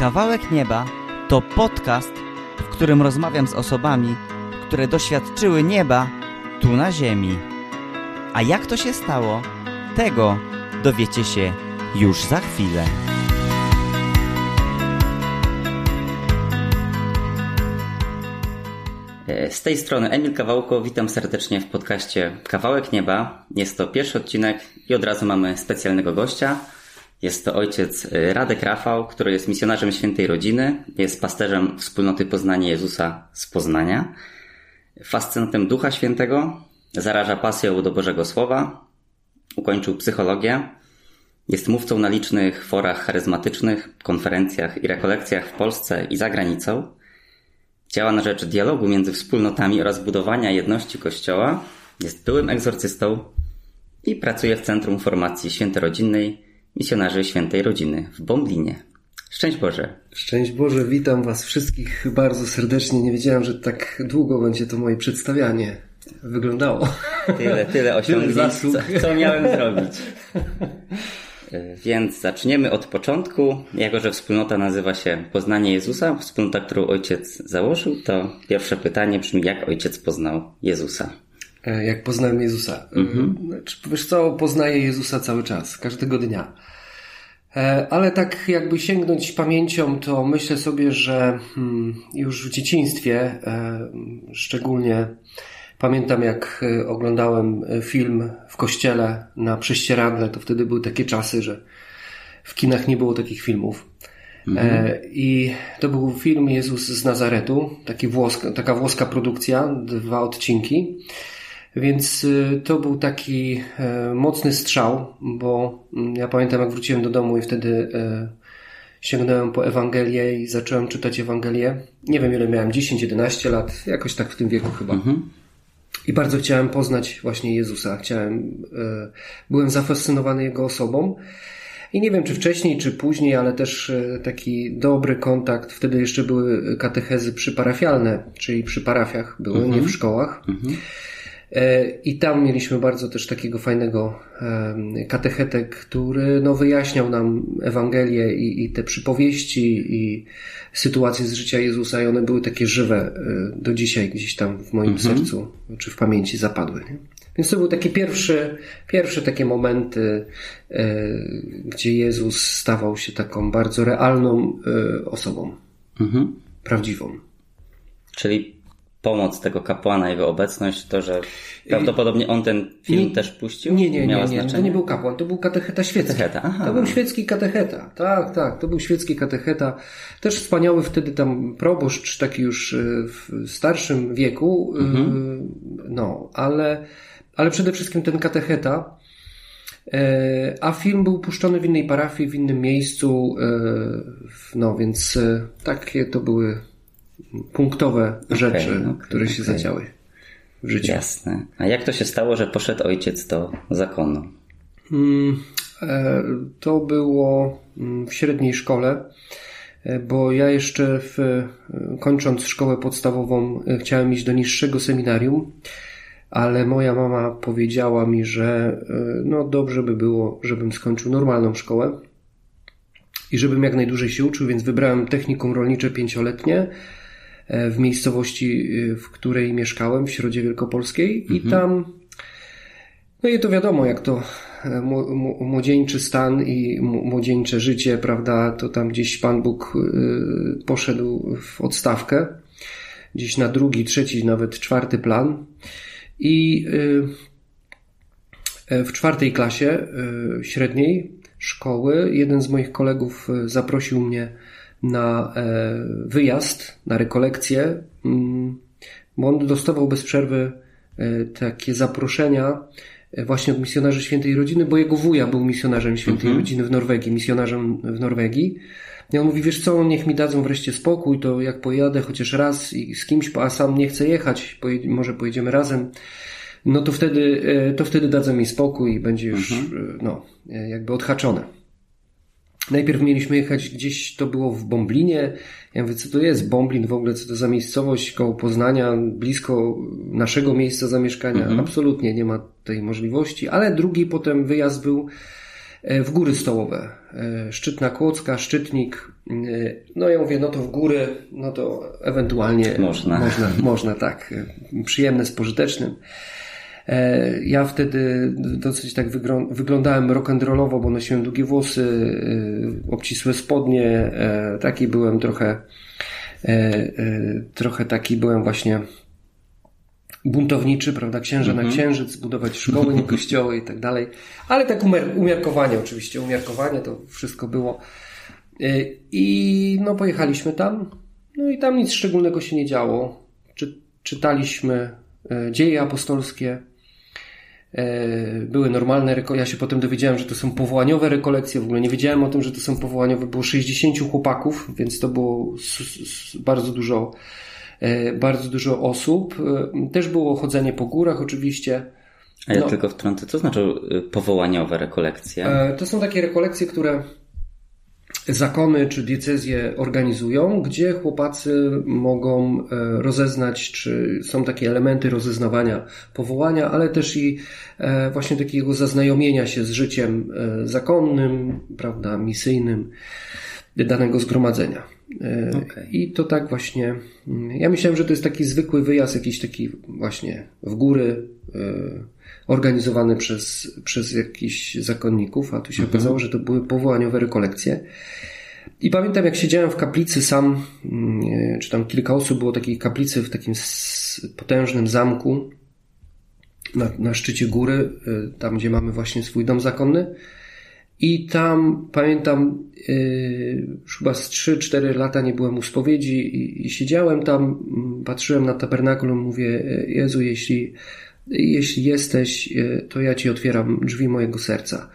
Kawałek Nieba to podcast, w którym rozmawiam z osobami, które doświadczyły nieba tu na ziemi. A jak to się stało, tego dowiecie się już za chwilę. Z tej strony Emil Kawałko, witam serdecznie w podcaście Kawałek Nieba. Jest to pierwszy odcinek i od razu mamy specjalnego gościa. Jest to ojciec Radek Rafał, który jest misjonarzem świętej rodziny, jest pasterzem wspólnoty Poznania Jezusa z Poznania, fascynatem Ducha Świętego, zaraża pasją do Bożego Słowa, ukończył psychologię, jest mówcą na licznych forach charyzmatycznych, konferencjach i rekolekcjach w Polsce i za granicą. Działa na rzecz dialogu między wspólnotami oraz budowania jedności Kościoła. Jest byłym egzorcystą i pracuje w Centrum Formacji Świętorodzinnej Misjonarzy Świętej Rodziny w Bomblinie. Szczęść Boże. Szczęść Boże, witam Was wszystkich bardzo serdecznie. Nie wiedziałem, że tak długo będzie to moje przedstawianie wyglądało. Tyle, tyle osiągnięć, co, co miałem zrobić. Więc zaczniemy od początku. Jako, że wspólnota nazywa się Poznanie Jezusa, wspólnota, którą ojciec założył, to pierwsze pytanie brzmi, jak ojciec poznał Jezusa? Jak poznałem Jezusa? Mhm. Znaczy, wiesz co, poznaję Jezusa cały czas, każdego dnia. Ale tak jakby sięgnąć pamięcią, to myślę sobie, że już w dzieciństwie, szczególnie Pamiętam, jak oglądałem film w kościele na prześcieradle, to wtedy były takie czasy, że w kinach nie było takich filmów. Mhm. I to był film Jezus z Nazaretu, taki włoska, taka włoska produkcja, dwa odcinki. Więc to był taki mocny strzał, bo ja pamiętam, jak wróciłem do domu i wtedy sięgnąłem po Ewangelię i zacząłem czytać Ewangelię. Nie wiem, ile miałem, 10-11 lat, jakoś tak w tym wieku chyba. Mhm. I bardzo chciałem poznać właśnie Jezusa. Chciałem, e, byłem zafascynowany Jego osobą. I nie wiem, czy wcześniej, czy później, ale też e, taki dobry kontakt. Wtedy jeszcze były katechezy przyparafialne, czyli przy parafiach były, nie w mhm. szkołach. Mhm. I tam mieliśmy bardzo też takiego fajnego katechetę, który no, wyjaśniał nam Ewangelię i, i te przypowieści i sytuacje z życia Jezusa i one były takie żywe e, do dzisiaj gdzieś tam w moim mhm. sercu czy w pamięci zapadły. Nie? Więc to były takie pierwsze, pierwsze takie momenty, e, gdzie Jezus stawał się taką bardzo realną e, osobą. Mhm. Prawdziwą. Czyli pomoc tego kapłana, jego obecność, to, że prawdopodobnie on ten film nie, też puścił? Nie, nie, nie, nie, to nie był kapłan, to był katecheta świecki. Katecheta, aha. To był świecki katecheta, tak, tak, to był świecki katecheta. Też wspaniały wtedy tam proboszcz, taki już e, w starszym wieku, e, mhm. no, ale, ale przede wszystkim ten katecheta, e, a film był puszczony w innej parafii, w innym miejscu, no więc takie to były punktowe rzeczy, okay, okay, które się okay. zadziały w życiu. Jasne. A jak to się stało, że poszedł ojciec do zakonu? Hmm, e, to było mm, w średniej szkole, e, bo ja jeszcze w, e, kończąc szkołę podstawową chciałem iść do niższego seminarium, ale moja mama powiedziała mi, że no dobrze by było, żebym skończył normalną szkołę i żebym jak najdłużej się uczył, więc wybrałem technikum rolnicze pięcioletnie w miejscowości, y, w której mieszkałem, w Środzie Wielkopolskiej mhm. i tam, no i to wiadomo, jak to e, młodzieńczy stan i młodzieńcze życie, prawda, to tam gdzieś Pan Bóg poszedł w odstawkę, gdzieś na drugi, trzeci, nawet czwarty plan i e, w czwartej klasie średniej szkoły jeden z moich kolegów zaprosił mnie na e, wyjazd, na rekolekcję, mm, bo on dostawał bez przerwy e, takie zaproszenia e, właśnie od misjonarzy Świętej Rodziny, bo jego wuja był misjonarzem Świętej mhm. Rodziny w Norwegii, misjonarzem w Norwegii. I on mówi, wiesz co, niech mi dadzą wreszcie spokój, to jak pojadę chociaż raz i z kimś, a sam nie chcę jechać, może pojedziemy razem, no to wtedy, to wtedy dadzą mi spokój i będzie już, mhm. no, jakby odhaczone. Najpierw mieliśmy jechać gdzieś, to było w Bomblinie. Ja mówię, co to jest Bomblin w ogóle, co to za miejscowość koło Poznania, blisko naszego miejsca zamieszkania. Mhm. Absolutnie nie ma tej możliwości, ale drugi potem wyjazd był e, w góry stołowe. E, Szczytna Kłodzka, Szczytnik, No ja mówię, no to w góry, no to ewentualnie można, można, można tak, przyjemne z pożytecznym. E, ja wtedy dosyć tak wyglądałem rock'n'rollowo, bo nosiłem długie włosy, e, obcisłe spodnie, e, taki byłem trochę, trochę taki byłem właśnie buntowniczy, prawda, księża na mhm. księżyc, budować szkoły, nie kościoły i tak dalej. Ale tak umiarkowanie oczywiście, umiarkowanie to wszystko było. I no pojechaliśmy tam, no i tam nic szczególnego się nie działo. Czy, czytaliśmy dzieje apostolskie, były normalne rekolekcje. Ja się potem dowiedziałem, że to są powołaniowe rekolekcje. W ogóle nie wiedziałem o tym, że to są powołaniowe. Było 60 chłopaków, więc to było bardzo dużo, e, bardzo dużo osób. E, też było chodzenie po górach oczywiście. A ja no, tylko wtrącę, co znaczy powołaniowe rekolekcje? To są takie rekolekcje, które zakony czy diecezje organizują, gdzie chłopacy mogą e, rozeznać, czy są takie elementy rozeznawania powołania, ale też i e, właśnie takiego zaznajomienia się z życiem e, zakonnym, prawda, misyjnym danego zgromadzenia. Okay. I to tak właśnie. Mm, ja myślałem, że to jest taki zwykły wyjazd, jakiś taki właśnie w góry, organizowany przez, przez jakichś zakonników, a tu się mhm. okazało, że to były powołaniowe rekolekcje. I pamiętam, jak siedziałem w kaplicy sam, mm, czy tam kilka osób było takiej kaplicy w takim potężnym zamku na, na szczycie góry, y, tam gdzie mamy właśnie swój dom zakonny. I tam pamiętam, yy, chyba z 3-4 lata nie byłem u spowiedzi i, i, siedziałem tam, mm, patrzyłem na tabernakulum, mówię, Jezu, jeśli jeśli jesteś, e, to ja ci otwieram drzwi mojego serca.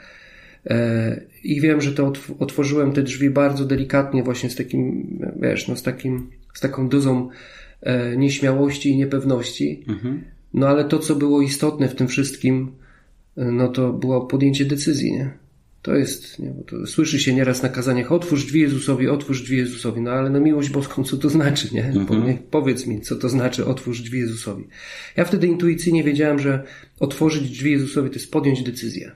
E, I wiem, że to otworzyłem te drzwi bardzo delikatnie, właśnie z takim, wiesz, no z takim, z taką dozą e, nieśmiałości i niepewności. Mhm. No ale to, co było istotne w tym wszystkim, no to było podjęcie decyzji, nie? To jest, nie, to słyszy się nieraz na kazaniach, otwórz drzwi Jezusowi, otwórz drzwi Jezusowi, no ale na miłość boską, co to znaczy, nie? Mhm. Powiedz mi, co to znaczy, otwórz drzwi Jezusowi. Ja wtedy intuicyjnie wiedziałem, że otworzyć drzwi Jezusowi to jest podjąć decyzję.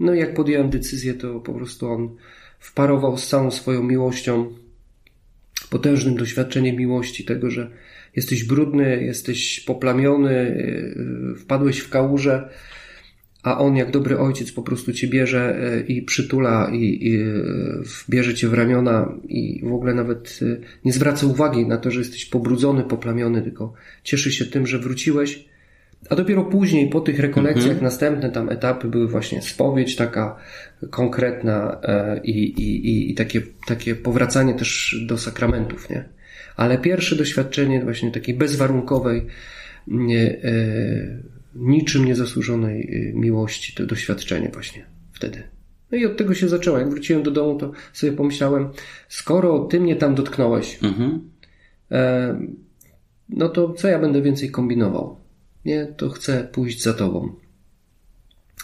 No i jak podjąłem decyzję, to po prostu on wparował z całą swoją miłością, potężnym doświadczeniem miłości, tego, że jesteś brudny, jesteś poplamiony, yy, wpadłeś w kałużę, a on jak dobry ojciec po prostu cię bierze e, i przytula i, i e, bierze cię w ramiona i w ogóle nawet e, nie zwraca uwagi na to, że jesteś pobrudzony, poplamiony, tylko cieszy się tym, że wróciłeś. A dopiero później, po tych rekolekcjach, mhm. następne tam etapy były właśnie spowiedź taka konkretna i, i, i takie, takie powracanie też do sakramentów, nie? Ale pierwsze doświadczenie właśnie takiej bezwarunkowej, nie, niczym niezasłużonej y, miłości, to doświadczenie właśnie wtedy. No i od tego się zaczęło. Jak wróciłem do domu, to sobie pomyślałem, skoro ty mnie tam dotknąłeś, mhm. e, no to co ja będę więcej kombinował? Nie, to chcę pójść za tobą.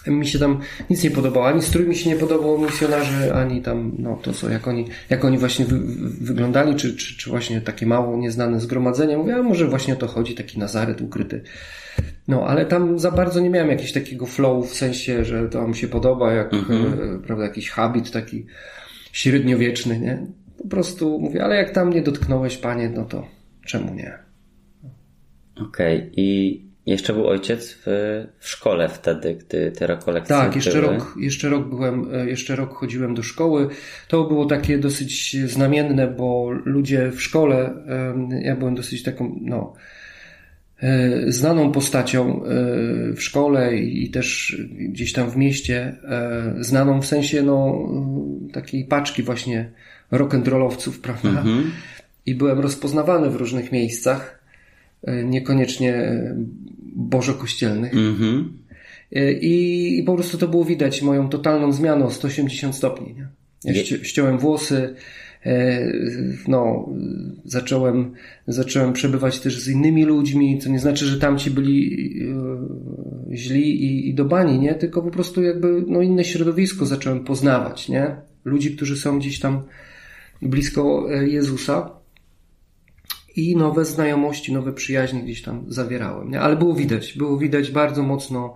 Mi się tam nic nie podobało, ani strój mi się nie podobał misjonarzy, ani tam, no to co, jak oni, jak oni właśnie wy, wyglądali, czy, czy, czy właśnie takie mało nieznane zgromadzenia. Mówię, a może właśnie o to chodzi, taki Nazaret ukryty no, ale tam za bardzo nie miałem jakiegoś takiego flow w sensie, że to mi się podoba, jak, mhm. e, prawda, jakiś habit taki średniowieczny, nie? Po prostu mówię, ale jak tam nie dotknąłeś, panie, no to czemu nie? Okej, okay. i jeszcze był ojciec w, w szkole wtedy, gdy te rekolekcje Tak, jeszcze były. rok, jeszcze rok byłem, e, jeszcze rok chodziłem do szkoły. To było takie dosyć znamienne, bo ludzie w szkole, ja byłem dosyć taką, no, E, znaną postacią e, w szkole i też gdzieś tam w mieście, znaną w sensie no, takiej paczki właśnie rock'n'rollowców, prawda? Mm-hmm. I byłem rozpoznawany w różnych miejscach, niekoniecznie bożokościelnych. Mm-hmm. I, I po prostu to było widać moją totalną zmianą 180 stopni. Nie? Ja ściąłem włosy, E, no, zacząłem, zacząłem przebywać też z innymi ludźmi, co nie znaczy, że tamci byli e, źli i, i do bani, nie? Tylko po prostu jakby, no, inne środowisko zacząłem poznawać, nie? Ludzi, którzy są gdzieś tam blisko e, Jezusa i nowe znajomości, nowe przyjaźnie gdzieś tam zawierałem, nie? Ale było widać, było widać bardzo mocno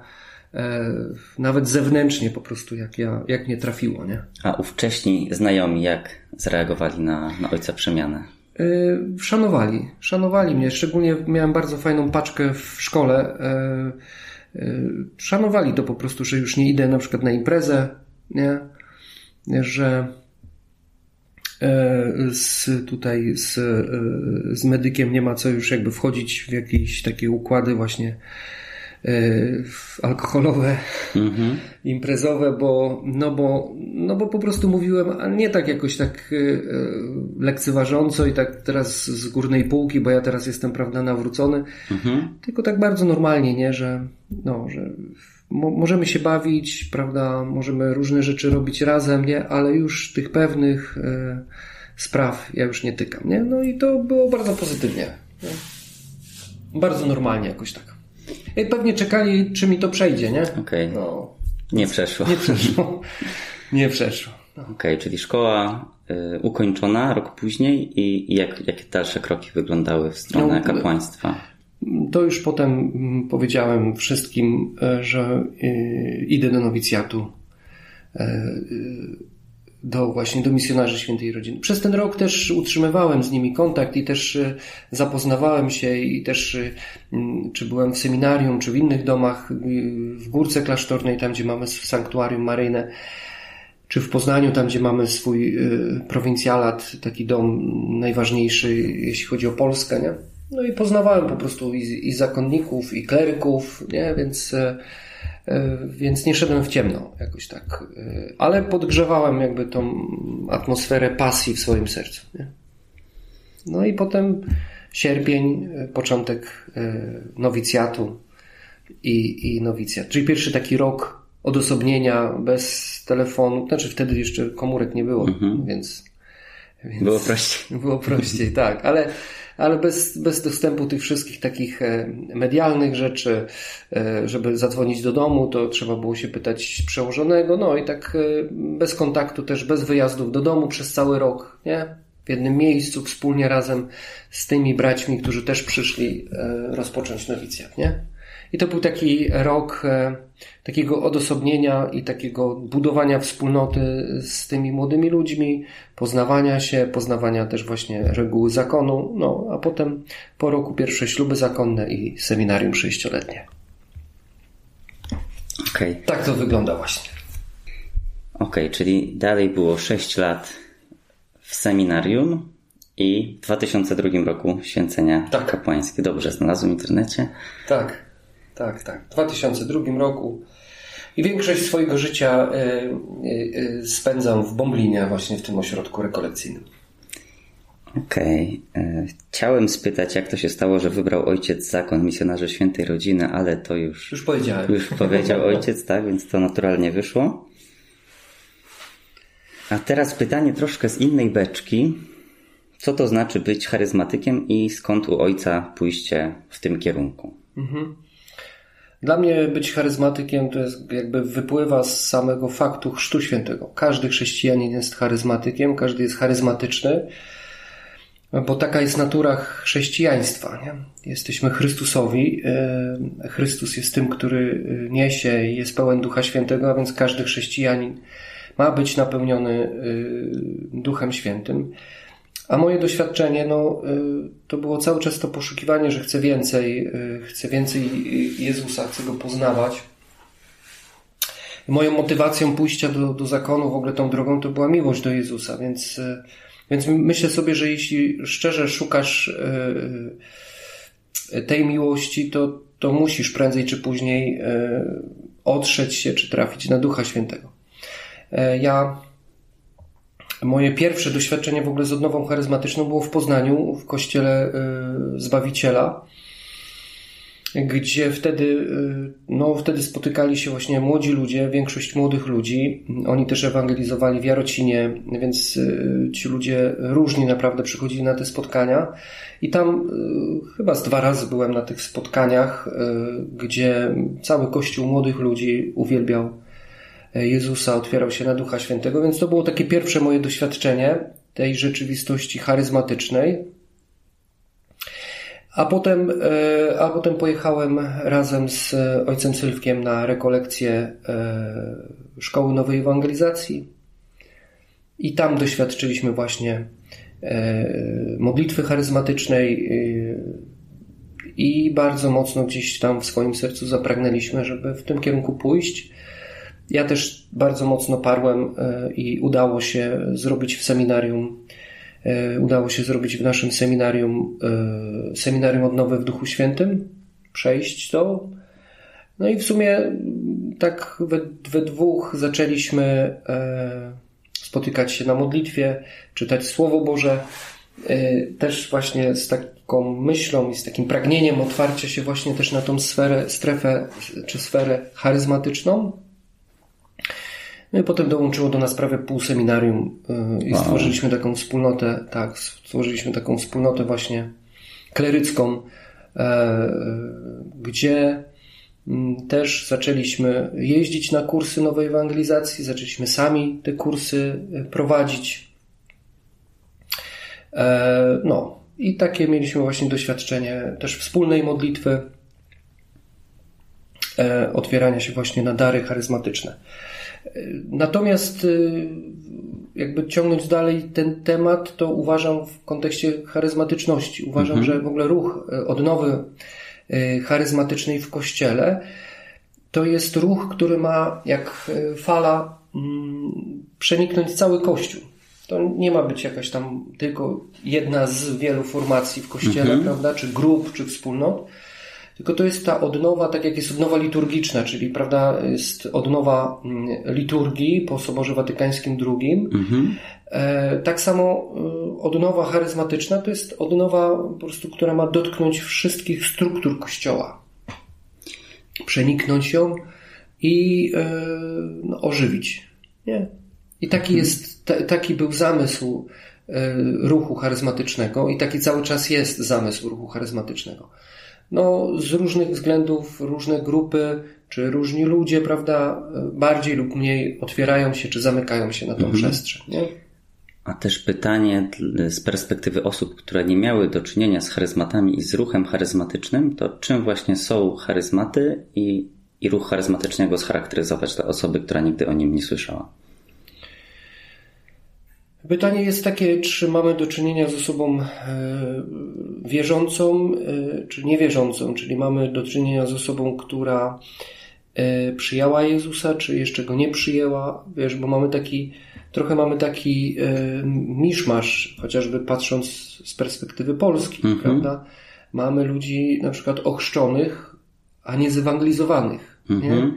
E, nawet zewnętrznie po prostu, jak, ja, jak mnie trafiło, nie? A ówcześni znajomi jak zareagowali na, na ojca przemianę? Szanowali, szanowali mnie. Szczególnie miałem bardzo fajną paczkę w szkole. Szanowali to po prostu, że już nie idę na przykład na imprezę, nie? że z tutaj z, z medykiem nie ma co już jakby wchodzić w jakieś takie układy właśnie alkoholowe, mhm. imprezowe, bo, no bo, no bo po prostu mówiłem, a nie tak jakoś tak lekceważąco i tak teraz z górnej półki, bo ja teraz jestem, prawda, nawrócony, mhm. tylko tak bardzo normalnie, nie, że, no, że mo możemy się bawić, prawda, możemy różne rzeczy robić razem, nie, ale już tych pewnych e, spraw ja już nie tykam, nie, no i to było bardzo pozytywnie, nie? bardzo normalnie jakoś tak. I pewnie czekali, czy mi to przejdzie, nie? Okej. Okay. No. Nie przeszło. Nie przeszło. Nie przeszło. No. Okej, okay, czyli szkoła y, ukończona rok później i, i jak, jakie dalsze kroki wyglądały w stronę no, kapłaństwa? To już potem mm, powiedziałem wszystkim, e, że e, idę do nowicjatu, e, do właśnie do misjonarzy świętej rodziny. Przez ten rok też utrzymywałem z nimi kontakt i też zapoznawałem się i też czy byłem w seminarium, czy w innych domach, w Górce Klasztornej, tam gdzie mamy sanktuarium maryjne, czy w Poznaniu, tam gdzie mamy swój prowincjalat, taki dom najważniejszy, jeśli chodzi o Polskę, nie? No i poznawałem po prostu i, i zakonników, i kleryków, nie? Więc, e, e, więc nie szedłem w ciemno jakoś tak. E, ale podgrzewałem jakby tą atmosferę pasji w swoim sercu. Nie? No i potem sierpień, początek nowicjatu i, i nowicjat. Czyli pierwszy taki rok odosobnienia bez telefonu. Znaczy wtedy jeszcze komórek nie było, mhm. więc, więc... Było prościej. Było prościej, tak. Ale ale bez, bez dostępu tych wszystkich takich e, medialnych rzeczy, e, żeby zadzwonić do domu, to trzeba było się pytać przełożonego, no i tak e, bez kontaktu, też bez wyjazdów do domu przez cały rok, nie? W jednym miejscu, wspólnie razem z tymi braćmi, którzy też przyszli rozpocząć nowicjat, nie? I to był taki rok e, takiego odosobnienia i takiego budowania wspólnoty z tymi młodymi ludźmi, poznawania się, poznawania też właśnie reguły zakonu, no a potem po roku pierwsze śluby zakonne i seminarium sześcioletnie. Okay. Tak to wygląda właśnie. Okej, okay, czyli dalej było 6 lat w seminarium i w 2002 roku święcenia tak. kapłańskie. Dobrze, znalazłem w internecie. Tak tak, tak. W 2002 roku. I większość swojego życia e, e, e, spędzam w Bomblinie, właśnie w tym ośrodku rekolekcyjnym. Okej. Okay. Chciałem spytać, jak to się stało, że wybrał ojciec zakon misjonarzy świętej rodziny, ale to już. Już powiedziałem. Już powiedział ojciec, tak, więc to naturalnie wyszło. A teraz pytanie troszkę z innej beczki. Co to znaczy być charyzmatykiem i skąd u ojca pójście w tym kierunku? Mhm. Dla mnie być charyzmatykiem to jest jakby wypływa z samego faktu Chrztu Świętego. Każdy chrześcijanin jest charyzmatykiem, każdy jest charyzmatyczny, bo taka jest natura chrześcijaństwa. Nie? Jesteśmy Chrystusowi. E, Chrystus jest tym, który niesie i jest pełen Ducha Świętego, a więc każdy chrześcijanin ma być napełniony e, Duchem Świętym. A moje doświadczenie, no, y, to było cały czas to poszukiwanie, że chcę więcej, y, chcę więcej Jezusa, chcę go poznawać. Moją motywacją pójścia do, do zakonu, w ogóle tą drogą, to była miłość do Jezusa, więc, y, więc myślę sobie, że jeśli szczerze szukasz tej miłości, to, to musisz prędzej czy później otrzeć się, czy trafić na Ducha Świętego. Ja Moje pierwsze doświadczenie w ogóle z odnową charyzmatyczną było w Poznaniu, w kościele y, Zbawiciela, gdzie wtedy, y, no, wtedy spotykali się właśnie młodzi ludzie, większość młodych ludzi. Oni też ewangelizowali w Jarocinie, więc y, ci ludzie różni naprawdę przychodzili na te spotkania. I tam chyba z dwa razy byłem na tych spotkaniach, gdzie cały kościół młodych ludzi uwielbiał Jezusa, otwierał się na Ducha Świętego, więc to było takie pierwsze moje doświadczenie tej rzeczywistości charyzmatycznej. A potem, e, a potem pojechałem razem z ojcem Sylwkiem na rekolekcję e, Szkoły Nowej Ewangelizacji. I tam doświadczyliśmy właśnie modlitwy charyzmatycznej i bardzo mocno gdzieś tam w swoim sercu zapragnęliśmy, żeby w tym kierunku pójść. Ja też bardzo mocno parłem i udało się zrobić w seminarium E, udało się zrobić w naszym seminarium, e, seminarium odnowy w Duchu Świętym, przejść to. No i w sumie tak we, we dwóch zaczęliśmy e, spotykać się na modlitwie, czytać Słowo Boże, też właśnie z taką myślą i z takim pragnieniem otwarcia się właśnie też na tą sferę, strefę czy sferę charyzmatyczną. No potem dołączyło do nas prawie pół seminarium y, i wow. stworzyliśmy taką wspólnotę, tak, stworzyliśmy taką wspólnotę właśnie klerycką, e, e, gdzie mm, też zaczęliśmy jeździć na kursy nowej ewangelizacji, zaczęliśmy sami te kursy e, prowadzić. No, i takie mieliśmy właśnie doświadczenie też wspólnej modlitwy, otwierania się właśnie na dary charyzmatyczne. Natomiast y, jakby ciągnąć dalej ten temat, to uważam w kontekście charyzmatyczności. Uważam, mhm. że w ogóle ruch odnowy charyzmatycznej w kościele to jest ruch, który ma jak fala mm, przeniknąć cały kościół. To nie ma być jakaś tam tylko jedna z wielu formacji w kościele, mhm. prawda, czy grup, czy wspólnot tylko to jest ta odnowa, tak jak jest odnowa liturgiczna, czyli prawda, jest odnowa mm, liturgii po Soborze Watykańskim II. Mhm. E, tak samo e, odnowa charyzmatyczna to jest odnowa po prostu, która ma dotknąć wszystkich struktur Kościoła. Przeniknąć ją i e, no, ożywić. Nie? I taki mhm. jest, taki był zamysł ruchu charyzmatycznego i taki cały czas jest zamysł ruchu charyzmatycznego no, z różnych względów różne grupy czy różni ludzie, prawda, bardziej lub mniej otwierają się czy zamykają się na tą mhm. przestrzeń. Nie? A też pytanie z perspektywy osób, które nie miały do czynienia z charyzmatami i z ruchem charyzmatycznym, to czym właśnie są charyzmaty i, i ruch charyzmatyczny go scharakteryzować dla osoby, która nigdy o nim nie słyszała? Pytanie jest takie, czy mamy do czynienia z osobą e, wierzącą, e, czy niewierzącą, czyli mamy do czynienia z osobą, która e, przyjęła Jezusa, czy jeszcze go nie przyjęła, wiesz, bo mamy taki, trochę mamy taki miszmasz, chociażby patrząc z perspektywy Polski, mhm. prawda? Mamy ludzi na przykład ochrzczonych, a nie zewangelizowanych, mhm. nie?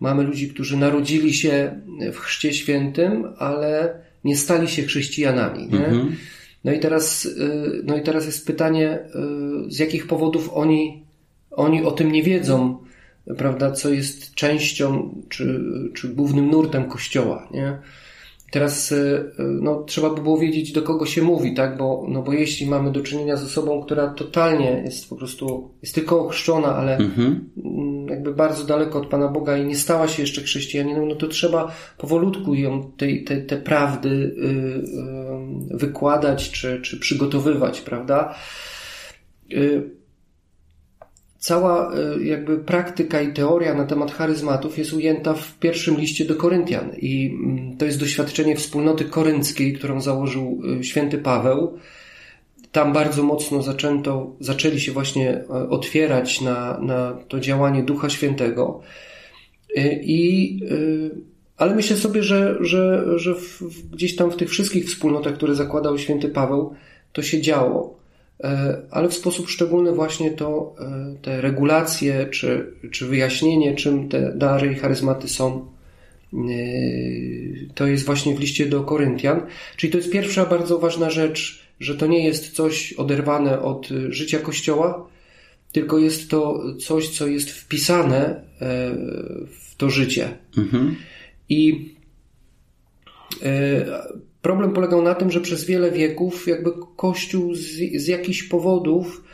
Mamy ludzi, którzy narodzili się w chrzcie świętym, ale nie stali się chrześcijanami. Mhm. No, i teraz, y, no i teraz jest pytanie, y, z jakich powodów oni, oni o tym nie wiedzą, prawda, co jest częścią czy, czy głównym nurtem Kościoła. Nie? Teraz y, no, trzeba by było wiedzieć, do kogo się mówi, tak? Bo, no, bo jeśli mamy do czynienia z osobą, która totalnie jest po prostu, jest tylko ochrzczona, ale mhm. Jakby bardzo daleko od Pana Boga i nie stała się jeszcze chrześcijaninem, no to trzeba powolutku ją te, te, te prawdy y, y, wykładać czy, czy przygotowywać, prawda? Cała e, jakby praktyka i teoria na temat charyzmatów jest ujęta w pierwszym liście do Koryntian i mm, to jest doświadczenie wspólnoty korynckiej, którą założył święty Paweł. Tam bardzo mocno zaczęto, zaczęli się właśnie e, otwierać na, na to działanie Ducha Świętego. I, ale myślę sobie, że, że, że w, gdzieś tam w tych wszystkich wspólnotach, które zakładał święty Paweł, to się działo. E, ale w sposób szczególny właśnie to e, te regulacje czy, czy wyjaśnienie, czym te dary i charyzmaty są, e, to jest właśnie w liście do Koryntian. Czyli to jest pierwsza bardzo ważna rzecz, że to nie jest coś oderwane od życia Kościoła, tylko jest to coś, co jest wpisane w to życie. Mhm. I Problem polegał na tym, że przez wiele wieków jakby Kościół z, z jakichś powodów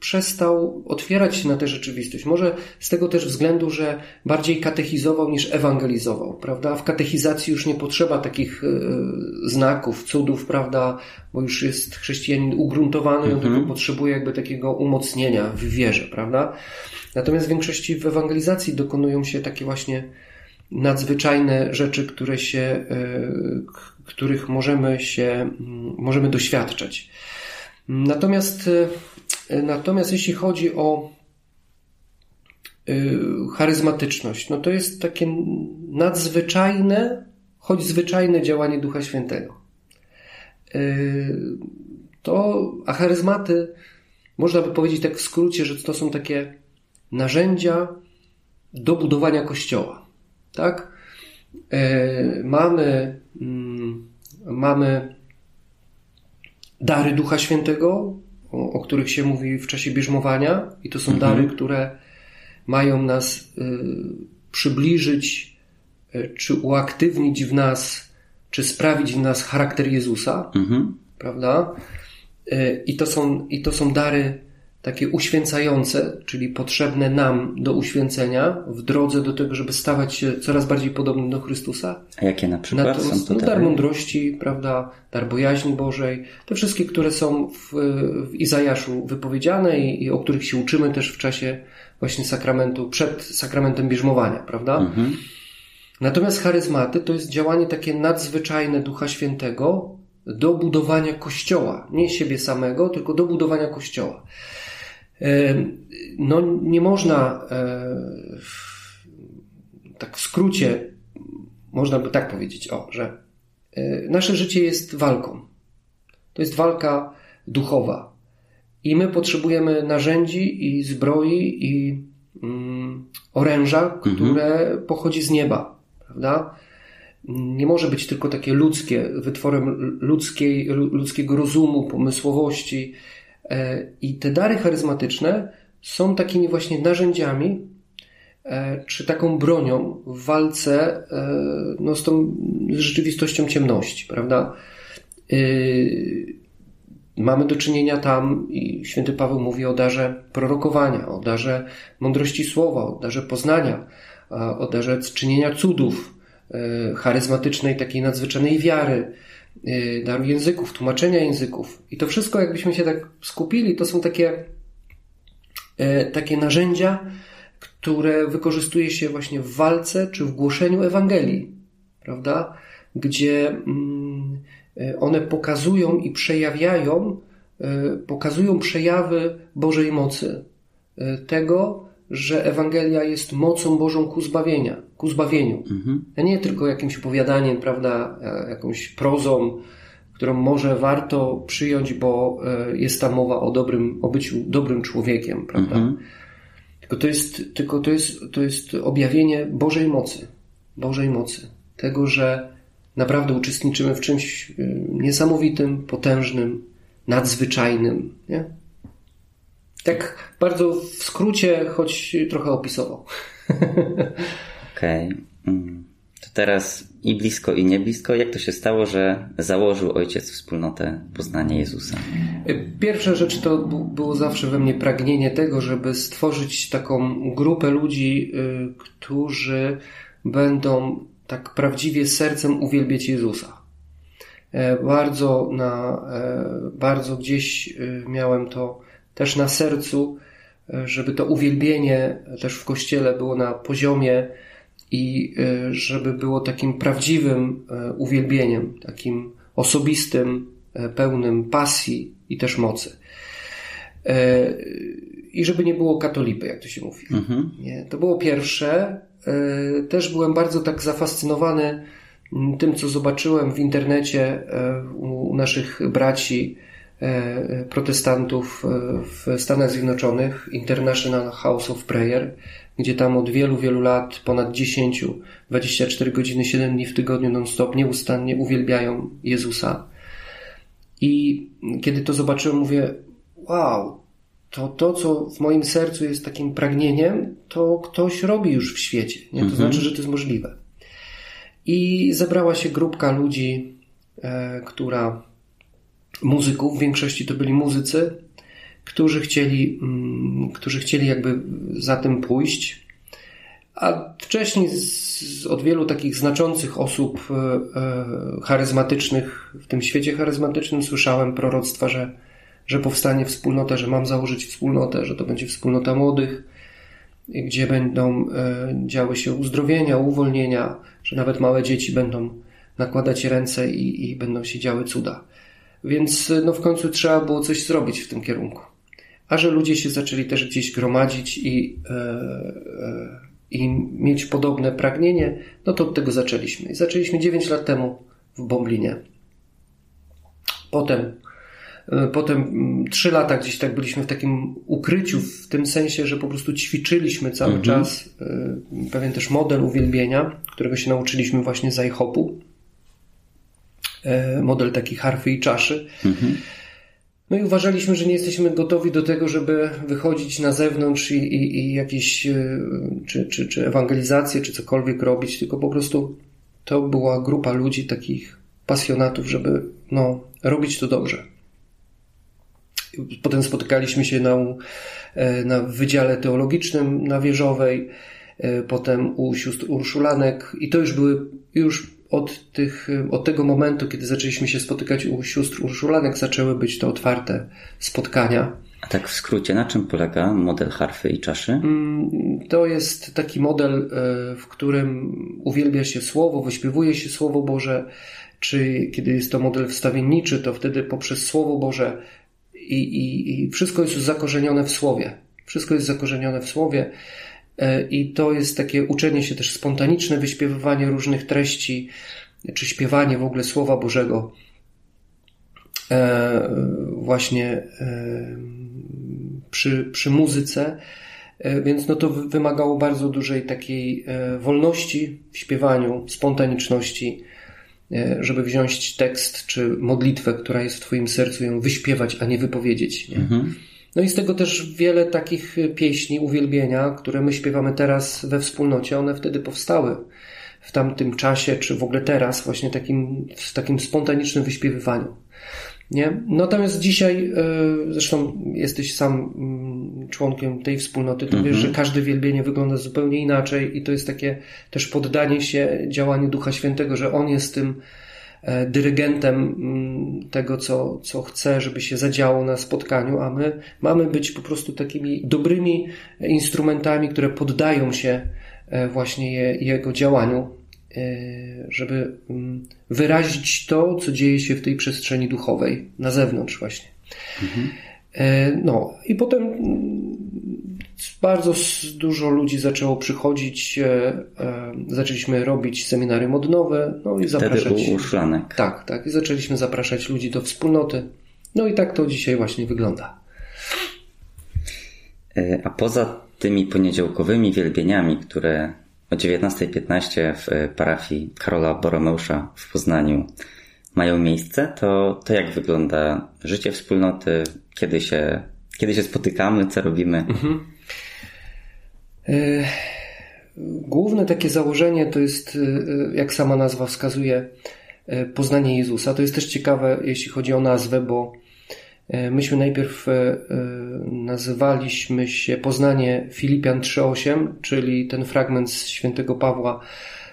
przestał otwierać się na tę rzeczywistość. Może z tego też względu, że bardziej katechizował niż ewangelizował, prawda? W katechizacji już nie potrzeba takich yy, znaków, cudów, prawda? Bo już jest chrześcijanin ugruntowany, mm -hmm. on tylko potrzebuje jakby takiego umocnienia w wierze, prawda? Natomiast w większości w ewangelizacji dokonują się takie właśnie nadzwyczajne rzeczy, które się, których możemy się, możemy doświadczać. Natomiast, natomiast jeśli chodzi o charyzmatyczność, no to jest takie nadzwyczajne, choć zwyczajne działanie Ducha Świętego. To, a charyzmaty, można by powiedzieć tak w skrócie, że to są takie narzędzia do budowania kościoła. Tak? E, mamy, mm, mamy dary Ducha Świętego, o, o, których się mówi w czasie bierzmowania, i to są mhm. dary, które mają nas y, przybliżyć, y, czy uaktywnić w nas, czy sprawić w nas charakter Jezusa, mhm. prawda? Y, I to, są, I to są dary takie uświęcające, czyli potrzebne nam do uświęcenia w drodze do tego, żeby stawać się coraz bardziej podobnym do Chrystusa. A jakie na przykład Natomiast, są to no, dar mądrości, prawda, dar bojaźni Bożej, te wszystkie, które są w, w Izajaszu wypowiedziane i, i, o których się uczymy też w czasie właśnie sakramentu, przed sakramentem bierzmowania, prawda? Mhm. Natomiast charyzmaty to jest działanie takie nadzwyczajne Ducha Świętego do budowania Kościoła. Nie siebie samego, tylko do budowania Kościoła. No, nie można tak w skrócie, można by tak powiedzieć, o, że e, nasze życie jest walką. To jest walka duchowa. I my potrzebujemy narzędzi i zbroi i mm, oręża, mhm. które pochodzi z nieba, prawda? Nie może być tylko takie ludzkie, wytworem ludzkiej, ludzkiego rozumu, pomysłowości, E, I te dary charyzmatyczne są takimi właśnie narzędziami, e, czy taką bronią w walce e, no, z tą rzeczywistością ciemności, prawda? Mamy do czynienia tam, i święty Paweł mówi o darze prorokowania, o darze mądrości słowa, o darze poznania, o darze czynienia cudów, charyzmatycznej, takiej nadzwyczajnej wiary, języków, tłumaczenia języków. I to wszystko, jakbyśmy się tak skupili, to są takie, e, takie narzędzia, które wykorzystuje się właśnie w walce czy w głoszeniu Ewangelii, prawda? Gdzie mm, e, one pokazują i przejawiają, pokazują przejawy Bożej mocy. Tego, że Ewangelia jest mocą Bożą ku zbawienia, ku zbawieniu. Mhm. A nie tylko jakimś opowiadaniem, prawda, e, jakąś prozą, którą może warto przyjąć, bo e, jest tam mowa o dobrym, o byciu dobrym człowiekiem, prawda. Mhm. Tylko to jest, tylko to jest, to jest objawienie Bożej mocy. Bożej mocy. Tego, że naprawdę uczestniczymy w czymś e, niesamowitym, potężnym, nadzwyczajnym, nie? Tak bardzo w skrócie, choć trochę opisował. Okej. Okay. Mm. To teraz i blisko, i nie blisko. Jak to się stało, że założył ojciec wspólnotę Poznania Jezusa? Pierwsza rzecz to było zawsze we mnie pragnienie tego, żeby stworzyć taką grupę ludzi, y, którzy będą tak prawdziwie sercem uwielbiać Jezusa. E, bardzo, na, e, bardzo gdzieś y, miałem to też na sercu, e, żeby to uwielbienie też w kościele było na poziomie i e, żeby było takim prawdziwym e, uwielbieniem, takim osobistym, pełnym pasji i też mocy. I żeby nie było katolipy, jak to się mówi. Mhm. Nie, to było pierwsze. Też byłem bardzo tak zafascynowany tym, co zobaczyłem w internecie u naszych braci protestantów e, w Stanach Zjednoczonych, International House of Prayer, gdzie tam od wielu, wielu lat, ponad 10, 24 godziny, 7 dni w tygodniu non-stop, nieustannie uwielbiają Jezusa. I kiedy to zobaczyłem, mówię, wow, to to, co w moim sercu jest takim pragnieniem, to ktoś robi już w świecie. Nie? To mhm. znaczy, że to jest możliwe. I zebrała się grupka ludzi, e, która muzyków, w większości to byli muzycy, którzy chcieli, mm, którzy chcieli jakby za tym pójść. A wcześniej z, od wielu takich znaczących osób e, e, charyzmatycznych w tym świecie charyzmatycznym słyszałem proroctwa, że, że powstanie wspólnota, że mam założyć wspólnotę, że to będzie wspólnota młodych. gdzie będą działy się uzdrowienia, uwolnienia, że nawet małe dzieci będą nakładać ręce i, i będą się działy cuda. Więc no w końcu trzeba było coś zrobić w tym kierunku. A że ludzie się zaczęli też gdzieś gromadzić i, e, e, i mieć podobne pragnienie, no to od tego zaczęliśmy. I zaczęliśmy 9 lat temu w Bomblinie. Potem, e, potem 3 mm, lata gdzieś tak byliśmy w takim ukryciu, w tym sensie, że po prostu ćwiczyliśmy cały mhm. czas e, pewien też model uwielbienia, którego się nauczyliśmy właśnie z IHOP-u. E, model taki harfy i czaszy. Mhm. No i uważaliśmy, że nie jesteśmy gotowi do tego, żeby wychodzić na zewnątrz i, i, i jakieś, e, czy, czy, czy ewangelizację, czy cokolwiek robić, tylko po prostu to była grupa ludzi, takich pasjonatów, żeby no, robić to dobrze. Potem spotykaliśmy się na, e, na Wydziale Teologicznym na Wieżowej, potem u sióstr Urszulanek i to już były już od, tych, od tego momentu, kiedy zaczęliśmy się spotykać u sióstr Urszulanek, zaczęły być to otwarte spotkania. A tak w skrócie, na czym polega model harfy i czaszy? Mm, to jest taki model, e, w którym uwielbia się słowo, wyśpiewuje się słowo Boże, czy kiedy jest to model wstawienniczy, to wtedy poprzez słowo Boże i, i, i wszystko jest zakorzenione w słowie. Wszystko jest zakorzenione w słowie. E, I to jest takie uczenie się też spontaniczne, wyśpiewywanie różnych treści, czy śpiewanie w ogóle Słowa Bożego. E, właśnie e, przy, przy muzyce, więc no to wymagało bardzo dużej takiej wolności w śpiewaniu, spontaniczności, żeby wziąć tekst czy modlitwę, która jest w Twoim sercu, ją wyśpiewać, a nie wypowiedzieć. Nie? Mhm. No i z tego też wiele takich pieśni, uwielbienia, które my śpiewamy teraz we wspólnocie, one wtedy powstały w tamtym czasie, czy w ogóle teraz, właśnie takim, w takim spontanicznym wyśpiewywaniu. Nie? Natomiast dzisiaj, e, zresztą jesteś sam mm, członkiem tej wspólnoty, to wiesz, mhm. że każde wielbienie wygląda zupełnie inaczej i to jest takie też poddanie się działaniu Ducha Świętego, że On jest tym dyrygentem mm, tego, co, co chce, żeby się zadziało na spotkaniu, a my mamy być po prostu takimi dobrymi instrumentami, które poddają się e, właśnie je, jego działaniu, e, żeby mm, wyrazić to, co dzieje się w tej przestrzeni duchowej, na zewnątrz właśnie. Mhm. No i potem mm, bardzo dużo ludzi zaczęło przychodzić, e, e, zaczęliśmy robić seminary modnowe, no i zapraszać. Wtedy u szlanek. Tak, tak. I zaczęliśmy zapraszać ludzi do wspólnoty. No i tak to dzisiaj właśnie wygląda. E, a poza tymi poniedziałkowymi wielbieniami, które o 19.15 w parafii Karola Boromeusza w Poznaniu mają miejsce, to, to jak wygląda życie wspólnoty, kiedy się, kiedy się spotykamy, co robimy? Mhm. E, główne takie założenie to jest, e, jak sama nazwa wskazuje, e, poznanie Jezusa. To jest też ciekawe, jeśli chodzi o nazwę, bo myśmy najpierw nazywaliśmy się Poznanie Filipian 3.8, czyli ten fragment z świętego Pawła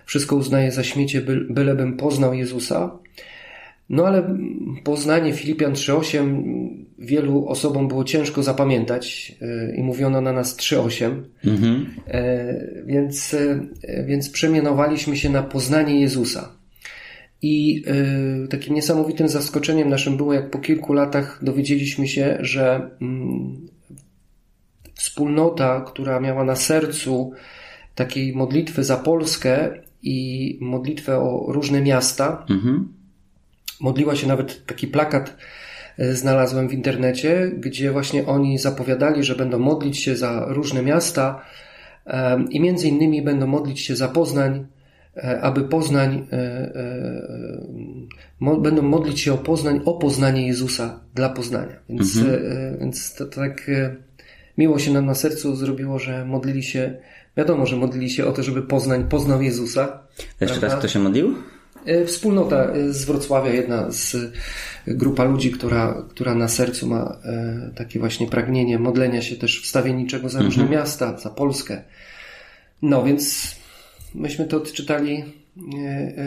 wszystko uznaje za śmiecie, bylebym poznał Jezusa. No ale poznanie Filipian 3.8 wielu osobom było ciężko zapamiętać e, i mówiono na nas 3.8, mhm. E, więc, e, więc przemianowaliśmy się na poznanie Jezusa. I takim niesamowitym zaskoczeniem naszym było, jak po kilku latach dowiedzieliśmy się, że mm, wspólnota, która miała na sercu takiej modlitwy za Polskę i modlitwę o różne miasta, mhm Modliła się nawet taki plakat e, znalazłem w internecie, gdzie właśnie oni zapowiadali, że będą modlić się za różne miasta i między innymi będą modlić się za Poznań, e, aby Poznań, e, będą modlić się o Poznań, o poznanie Jezusa dla Poznania. Więc, mhm. więc to, tak miło się nam na sercu zrobiło, że modlili się, wiadomo, że modlili się o to, żeby Poznań poznał Jezusa. Jeszcze raz kto się modlił? E, wspólnota e, z Wrocławia, jedna z e, grupa ludzi, która, która na sercu ma takie właśnie pragnienie modlenia się też wstawienniczego za różne mhm. miasta, za Polskę. No więc myśmy to odczytali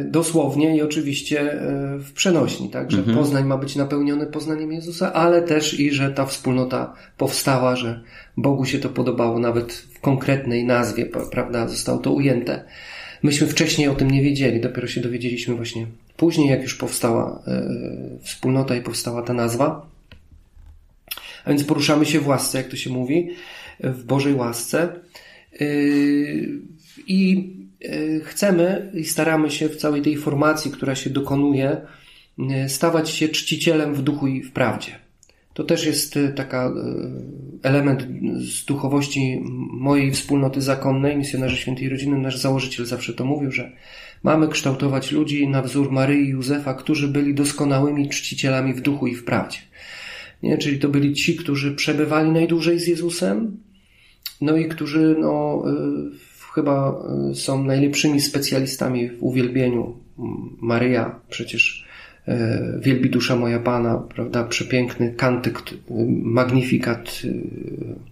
dosłownie i oczywiście w przenośni, tak, że mhm. Poznań ma być napełniony poznaniem Jezusa, ale też i, że ta wspólnota powstała, że Bogu się to podobało, nawet w konkretnej nazwie, prawda, zostało to ujęte. Myśmy wcześniej o tym nie wiedzieli, dopiero się dowiedzieliśmy właśnie później, jak już powstała wspólnota i powstała ta nazwa. A więc poruszamy się w łasce, jak to się mówi, w Bożej łasce. I E, chcemy i staramy się w całej tej formacji, która się dokonuje, e, stawać się czcicielem w duchu i w prawdzie. To też jest e, taka element z duchowości mojej wspólnoty zakonnej, misjonarzy świętej rodziny. Nasz założyciel zawsze to mówił, że mamy kształtować ludzi na wzór Maryi i Józefa, którzy byli doskonałymi czcicielami w duchu i w prawdzie. Nie? Czyli to byli ci, którzy przebywali najdłużej z Jezusem, no i którzy no, chyba y, są najlepszymi specjalistami w uwielbieniu. Maryja przecież y, wielbi dusza moja Pana, prawda? Przepiękny kantyk, y, magnifikat,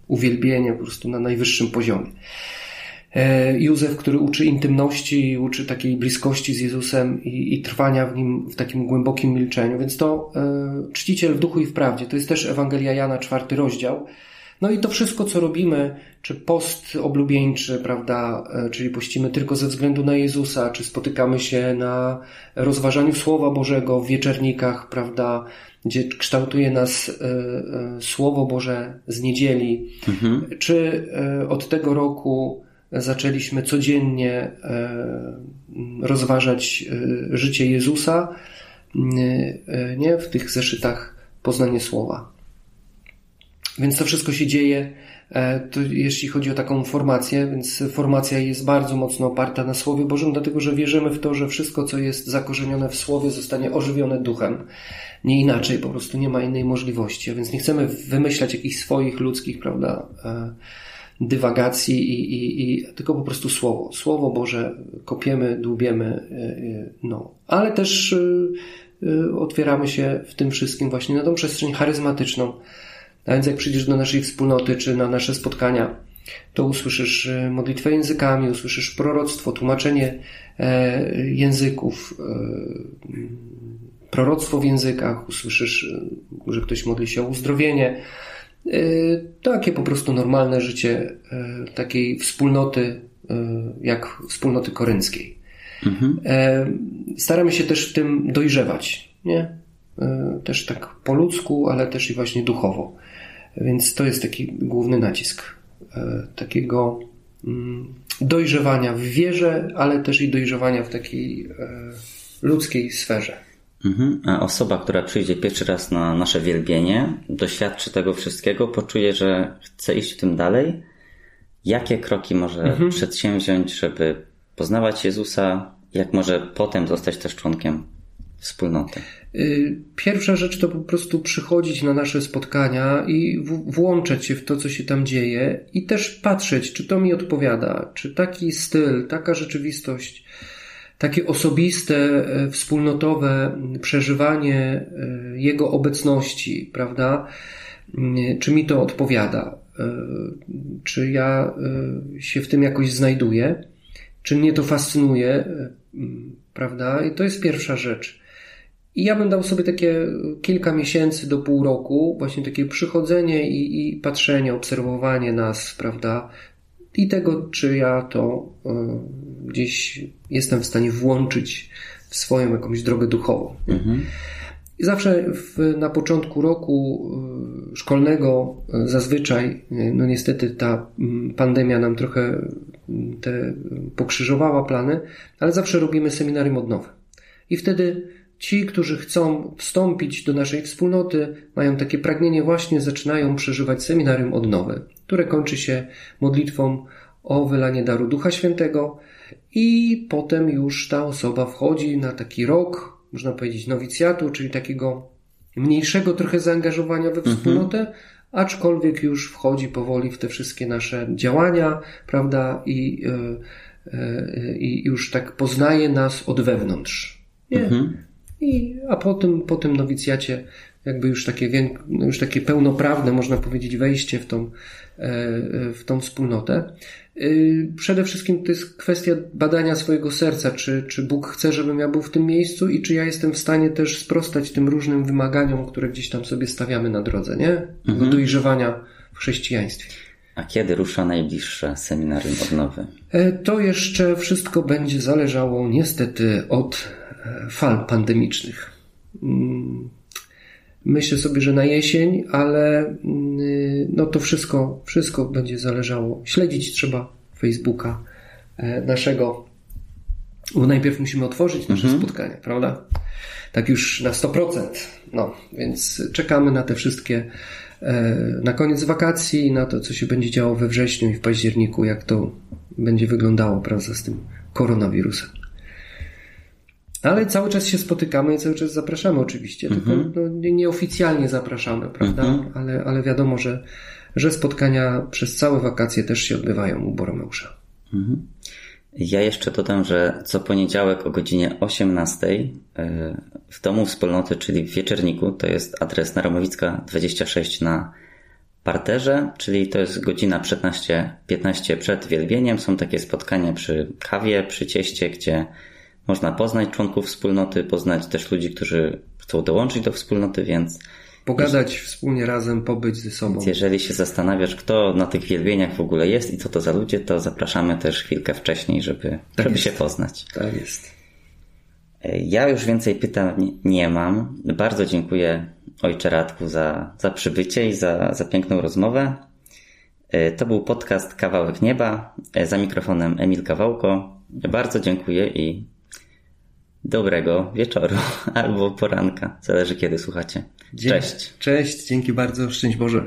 uwielbienie po prostu na najwyższym poziomie. E, Józef, który uczy intymności, uczy takiej bliskości z Jezusem i, i, trwania w nim w takim głębokim milczeniu. Więc to e, czciciel w duchu i w prawdzie. To jest też Ewangelia Jana, czwarty rozdział. No i to wszystko, co robimy, czy post oblubieńczy, prawda, e, czyli pościmy tylko ze względu na Jezusa, czy spotykamy się na rozważaniu Słowa Bożego w wieczernikach, prawda, gdzie kształtuje nas e, e, Słowo Boże z niedzieli, mhm. czy od tego roku zaczęliśmy codziennie rozważać życie Jezusa, nie w tych zeszytach poznanie Słowa. Więc to wszystko się dzieje, e, to jeśli chodzi o taką formację, więc formacja jest bardzo mocno oparta na Słowie Bożym, dlatego że wierzymy w to, że wszystko, co jest zakorzenione w Słowie, zostanie ożywione duchem. Nie inaczej, po prostu nie ma innej możliwości. A więc nie chcemy wymyślać jakichś swoich ludzkich, prawda, e, dywagacji, i, i, i, tylko po prostu Słowo. Słowo Boże kopiemy, dłubiemy, e, no. Ale też otwieramy się w tym wszystkim właśnie na tą przestrzeń charyzmatyczną, a więc jak przyjdziesz do naszej wspólnoty czy na nasze spotkania, to usłyszysz e, modlitwę językami, usłyszysz proroctwo, tłumaczenie e, języków, e, proroctwo w językach, usłyszysz, że ktoś modli się o uzdrowienie. Takie po prostu normalne życie takiej wspólnoty, jak wspólnoty korynckiej. Mhm. Staramy się też w tym dojrzewać, nie? Też tak po ludzku, ale też i właśnie duchowo. Więc to jest taki główny nacisk e, takiego mm, dojrzewania w wierze, ale też i dojrzewania w takiej e, ludzkiej sferze. Mhm. A osoba, która przyjdzie pierwszy raz na nasze wielbienie, doświadczy tego wszystkiego, poczuje, że chce iść w tym dalej. Jakie kroki może mhm. przedsięwziąć, żeby poznawać Jezusa? Jak może potem zostać też członkiem wspólnoty? Y, pierwsza rzecz to po prostu przychodzić na nasze spotkania i włączać się w to, co się tam dzieje i też patrzeć, czy to mi odpowiada, czy taki styl, taka rzeczywistość, takie osobiste, e, wspólnotowe przeżywanie e, jego obecności, prawda, y, czy mi to odpowiada, e, czy ja się w tym jakoś znajduję, czy mnie to fascynuje, prawda, i to jest pierwsza rzecz. I ja bym dał sobie takie kilka miesięcy do pół roku, właśnie takie przychodzenie i, i patrzenie, obserwowanie nas, prawda? I tego, czy ja to y, gdzieś jestem w stanie włączyć w swoją jakąś drogę duchową. Mhm. I zawsze w, na początku roku y, szkolnego y, zazwyczaj, no niestety ta mm, pandemia nam trochę mm, te pokrzyżowała plany, ale zawsze robimy seminarium odnowy. I wtedy Ci, którzy chcą wstąpić do naszej wspólnoty, mają takie pragnienie, właśnie zaczynają przeżywać seminarium odnowy, które kończy się modlitwą o wylanie daru Ducha Świętego i potem już ta osoba wchodzi na taki rok, można powiedzieć, nowicjatu, czyli takiego mniejszego trochę zaangażowania we mhm. wspólnotę, mhm. aczkolwiek już wchodzi powoli w te wszystkie nasze działania, prawda, i, yy, yy, i już tak poznaje nas od wewnątrz. Nie? Mhm. I, a po tym, po tym nowicjacie jakby już takie, już takie pełnoprawne, można powiedzieć, wejście w tą, w tą wspólnotę. Przede wszystkim to jest kwestia badania swojego serca, czy, czy Bóg chce, żebym ja był w tym miejscu i czy ja jestem w stanie też sprostać tym różnym wymaganiom, które gdzieś tam sobie stawiamy na drodze, nie? Mhm. dojrzewania w chrześcijaństwie. A kiedy rusza najbliższe seminarium odnowy? E, to jeszcze wszystko będzie zależało niestety od e, fal pandemicznych. Mm, myślę sobie, że na jesień, ale mm, no to wszystko, wszystko będzie zależało. Śledzić trzeba Facebooka e, naszego, bo najpierw musimy otworzyć nasze mhm. spotkania, prawda? Tak już na 100%. No, więc czekamy na te wszystkie E, na koniec wakacji i na to, co się będzie działo we wrześniu i w październiku, jak to będzie wyglądało, prawda, z tym koronawirusem. Ale cały czas się spotykamy i cały czas zapraszamy oczywiście, tylko mhm. no, nieoficjalnie zapraszamy, prawda? Mhm. Ale, ale wiadomo, że, że spotkania przez całe wakacje też się odbywają u Boromeusza. Mhm. Ja jeszcze dodam, że co poniedziałek o godzinie 18 e, w Domu Wspólnoty, czyli w Wieczerniku, to jest adres na Romowicka 26 na parterze, czyli to jest godzina 15, 15 przed wielbieniem. Są takie spotkania przy kawie, przy cieście, gdzie można poznać członków wspólnoty, poznać też ludzi, którzy chcą dołączyć do wspólnoty, więc Pogadać jeśli, wspólnie razem, pobyć ze sobą. Jeżeli się zastanawiasz, kto na tych wielbieniach w ogóle jest i co to za ludzie, to zapraszamy też chwilkę wcześniej, żeby, tak żeby się poznać. Tak jest. Ja już więcej pytań nie mam. Bardzo dziękuję Ojcze Radku za, za przybycie i za, za piękną rozmowę. To był podcast Kawałek Nieba. Za mikrofonem Emil Kawałko. Bardzo dziękuję i dobrego wieczoru albo poranka. Zależy kiedy słuchacie. Cześć. Cześć, dzięki bardzo. Szczęść Boże.